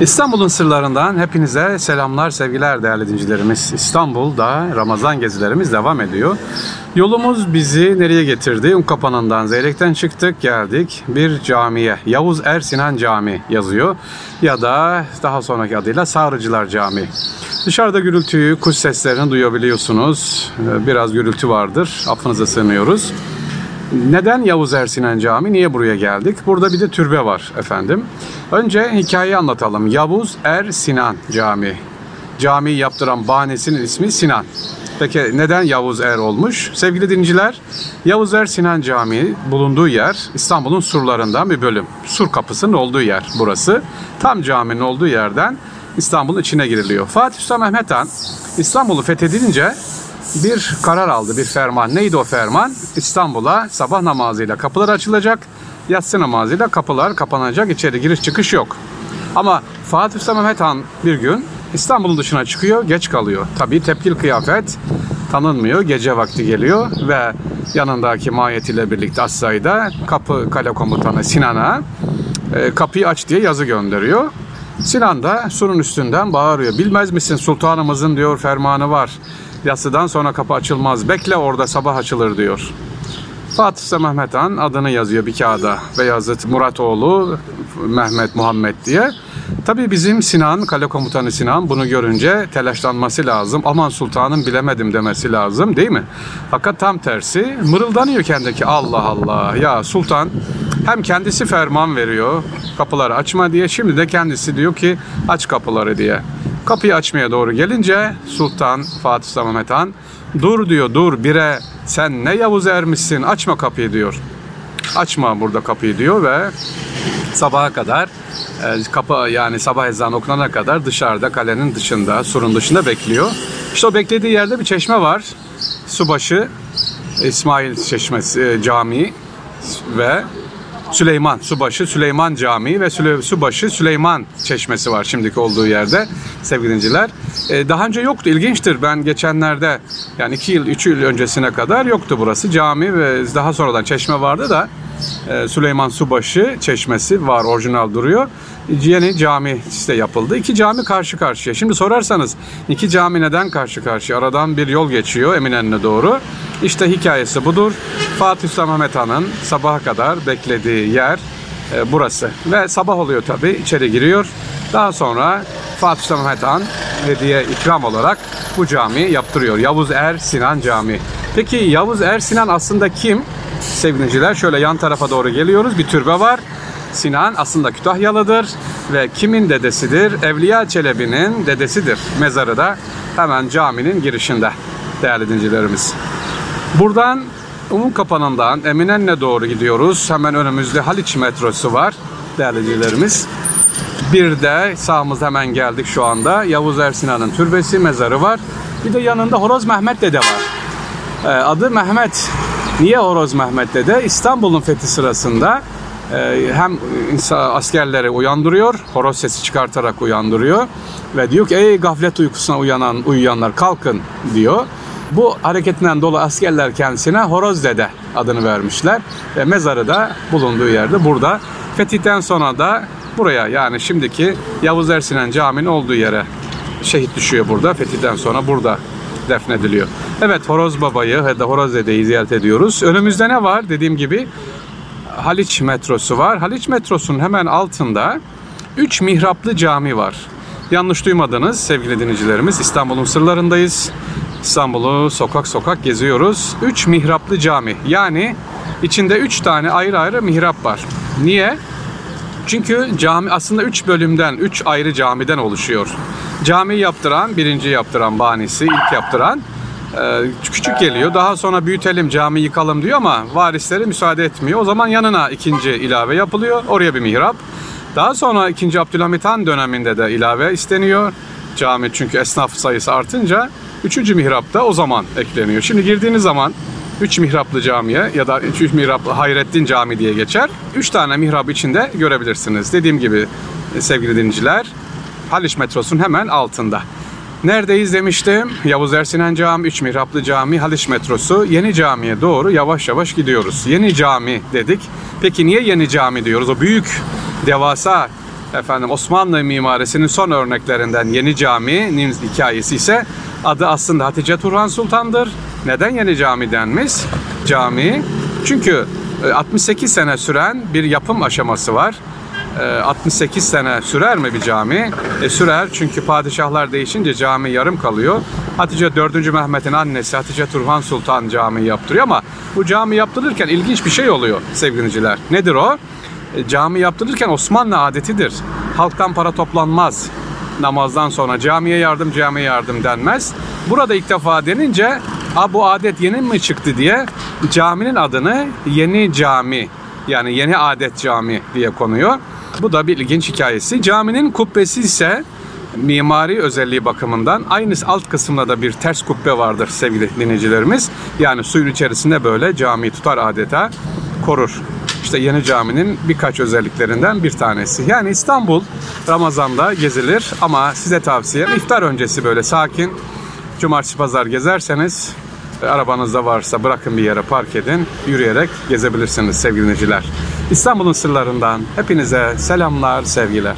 İstanbul'un sırlarından hepinize selamlar, sevgiler değerli dincilerimiz. İstanbul'da Ramazan gezilerimiz devam ediyor. Yolumuz bizi nereye getirdi? Unkapanı'ndan Zeyrek'ten çıktık, geldik bir camiye. Yavuz Ersinan Camii yazıyor. Ya da daha sonraki adıyla Sağrıcılar Camii. Dışarıda gürültüyü, kuş seslerini duyabiliyorsunuz. Ee, Biraz gürültü vardır. Affınıza sığınıyoruz. Neden Yavuz Ersinan Camii? Niye buraya geldik? Burada bir de türbe var efendim. Önce hikayeyi anlatalım. Yavuz Er Sinan Camii. Camiyi yaptıran bahanesinin ismi Sinan. Peki neden Yavuz Er olmuş? Sevgili dinciler, Yavuz Er Sinan Camii bulunduğu yer İstanbul'un surlarından bir bölüm. Sur kapısının olduğu yer burası. Tam caminin olduğu yerden İstanbul'un içine giriliyor. Fatih Sultan Mehmet Han İstanbul'u fethedilince bir karar aldı, bir ferman. Neydi o ferman? İstanbul'a sabah namazıyla kapılar açılacak, yatsı namazıyla kapılar kapanacak, içeri giriş çıkış yok. Ama Fatih Sultan Mehmet Han bir gün İstanbul'un dışına çıkıyor, geç kalıyor. Tabii tepkil kıyafet tanınmıyor, gece vakti geliyor ve yanındaki mahiyetiyle birlikte Assay'da kapı kale komutanı Sinan'a e, kapıyı aç diye yazı gönderiyor. Sinan da surun üstünden bağırıyor. Bilmez misin sultanımızın diyor fermanı var. Yatsıdan sonra kapı açılmaz. Bekle orada sabah açılır diyor. Fatih Sultan Mehmet Han adını yazıyor bir kağıda. Beyazıt Muratoğlu Mehmet Muhammed diye. Tabii bizim Sinan, kale komutanı Sinan bunu görünce telaşlanması lazım. Aman sultanım bilemedim demesi lazım değil mi? Fakat tam tersi mırıldanıyor kendiki. Allah Allah ya sultan hem kendisi ferman veriyor kapıları açma diye. Şimdi de kendisi diyor ki aç kapıları diye. Kapıyı açmaya doğru gelince Sultan Fatih Sultan Mehmet Han dur diyor dur bire sen ne Yavuz ermişsin açma kapıyı diyor. Açma burada kapıyı diyor ve sabaha kadar e, kapı yani sabah ezanı okunana kadar dışarıda kalenin dışında surun dışında bekliyor. İşte o beklediği yerde bir çeşme var. Subaşı İsmail Çeşmesi e, Camii ve Süleyman Subaşı Süleyman Camii ve Süle- Subaşı Süleyman Çeşmesi var şimdiki olduğu yerde sevgili dinciler. Ee, daha önce yoktu ilginçtir ben geçenlerde yani 2 yıl 3 yıl öncesine kadar yoktu burası cami ve daha sonradan çeşme vardı da e, Süleyman Subaşı Çeşmesi var orijinal duruyor. Yeni cami işte yapıldı. İki cami karşı karşıya. Şimdi sorarsanız iki cami neden karşı karşıya? Aradan bir yol geçiyor Eminönü'ne doğru. İşte hikayesi budur. Fatih Sultan Mehmet Han'ın sabaha kadar beklediği yer e, burası. Ve sabah oluyor tabii içeri giriyor. Daha sonra Fatih Sultan Mehmet Han hediye ikram olarak bu camiyi yaptırıyor. Yavuz Er Sinan Camii. Peki Yavuz Er Sinan aslında kim? Sevgiliciler şöyle yan tarafa doğru geliyoruz. Bir türbe var. Sinan aslında Kütahyalıdır ve kimin dedesidir? Evliya Çelebi'nin dedesidir. Mezarı da hemen caminin girişinde değerli dincilerimiz. Buradan Umum Kapanı'ndan Eminönü'ne doğru gidiyoruz. Hemen önümüzde Haliç metrosu var değerli dincilerimiz. Bir de sağımızda hemen geldik şu anda. Yavuz Ersinan'ın türbesi, mezarı var. Bir de yanında Horoz Mehmet Dede var. Ee, adı Mehmet. Niye Horoz Mehmet Dede? İstanbul'un fethi sırasında e, hem askerleri uyandırıyor, horoz sesi çıkartarak uyandırıyor ve diyor ki ey gaflet uykusuna uyanan uyuyanlar kalkın diyor. Bu hareketinden dolayı askerler kendisine Horoz Dede adını vermişler ve mezarı da bulunduğu yerde burada. Fetihten sonra da buraya yani şimdiki Yavuz Ersinan Camii'nin olduğu yere şehit düşüyor burada. Fetihten sonra burada defnediliyor. Evet Horoz Baba'yı ya da Horoz Dede'yi ziyaret ediyoruz. Önümüzde ne var? Dediğim gibi Haliç metrosu var. Haliç metrosunun hemen altında 3 mihraplı cami var. Yanlış duymadınız sevgili dinleyicilerimiz. İstanbul'un sırlarındayız. İstanbul'u sokak sokak geziyoruz. 3 mihraplı cami. Yani içinde 3 tane ayrı ayrı mihrap var. Niye? Çünkü cami aslında 3 bölümden, 3 ayrı camiden oluşuyor. Cami yaptıran, birinci yaptıran bahanesi, ilk yaptıran e, küçük geliyor. Daha sonra büyütelim, cami yıkalım diyor ama varisleri müsaade etmiyor. O zaman yanına ikinci ilave yapılıyor. Oraya bir mihrap. Daha sonra 2. Abdülhamit Han döneminde de ilave isteniyor. Cami çünkü esnaf sayısı artınca 3. mihrap da o zaman ekleniyor. Şimdi girdiğiniz zaman 3 mihraplı camiye ya da 3 mihraplı Hayrettin Cami diye geçer. 3 tane mihrap içinde görebilirsiniz. Dediğim gibi e, sevgili dinleyiciler Haliç metrosunun hemen altında. Neredeyiz demiştim. Yavuz Ersinan Cami, 3 mihraplı cami, Haliç metrosu. Yeni camiye doğru yavaş yavaş gidiyoruz. Yeni cami dedik. Peki niye yeni cami diyoruz? O büyük devasa efendim Osmanlı mimarisinin son örneklerinden Yeni Cami'nin hikayesi ise adı aslında Hatice Turhan Sultan'dır. Neden Yeni Cami denmiş? Cami çünkü e, 68 sene süren bir yapım aşaması var. E, 68 sene sürer mi bir cami? E, sürer çünkü padişahlar değişince cami yarım kalıyor. Hatice 4. Mehmet'in annesi Hatice Turhan Sultan cami yaptırıyor ama bu cami yaptırırken ilginç bir şey oluyor sevgiliciler. Nedir o? E, cami yaptırırken Osmanlı adetidir. Halktan para toplanmaz. Namazdan sonra camiye yardım camiye yardım denmez. Burada ilk defa denince ha bu adet yeni mi çıktı diye caminin adını yeni cami yani yeni adet cami diye konuyor. Bu da bir ilginç hikayesi. Caminin kubbesi ise mimari özelliği bakımından aynı alt kısımda da bir ters kubbe vardır sevgili dinleyicilerimiz. Yani suyun içerisinde böyle cami tutar adeta korur. İşte yeni caminin birkaç özelliklerinden bir tanesi. Yani İstanbul Ramazan'da gezilir ama size tavsiyem iftar öncesi böyle sakin cumartesi pazar gezerseniz e, arabanızda varsa bırakın bir yere park edin yürüyerek gezebilirsiniz sevgili dinleyiciler. İstanbul'un sırlarından hepinize selamlar sevgiler.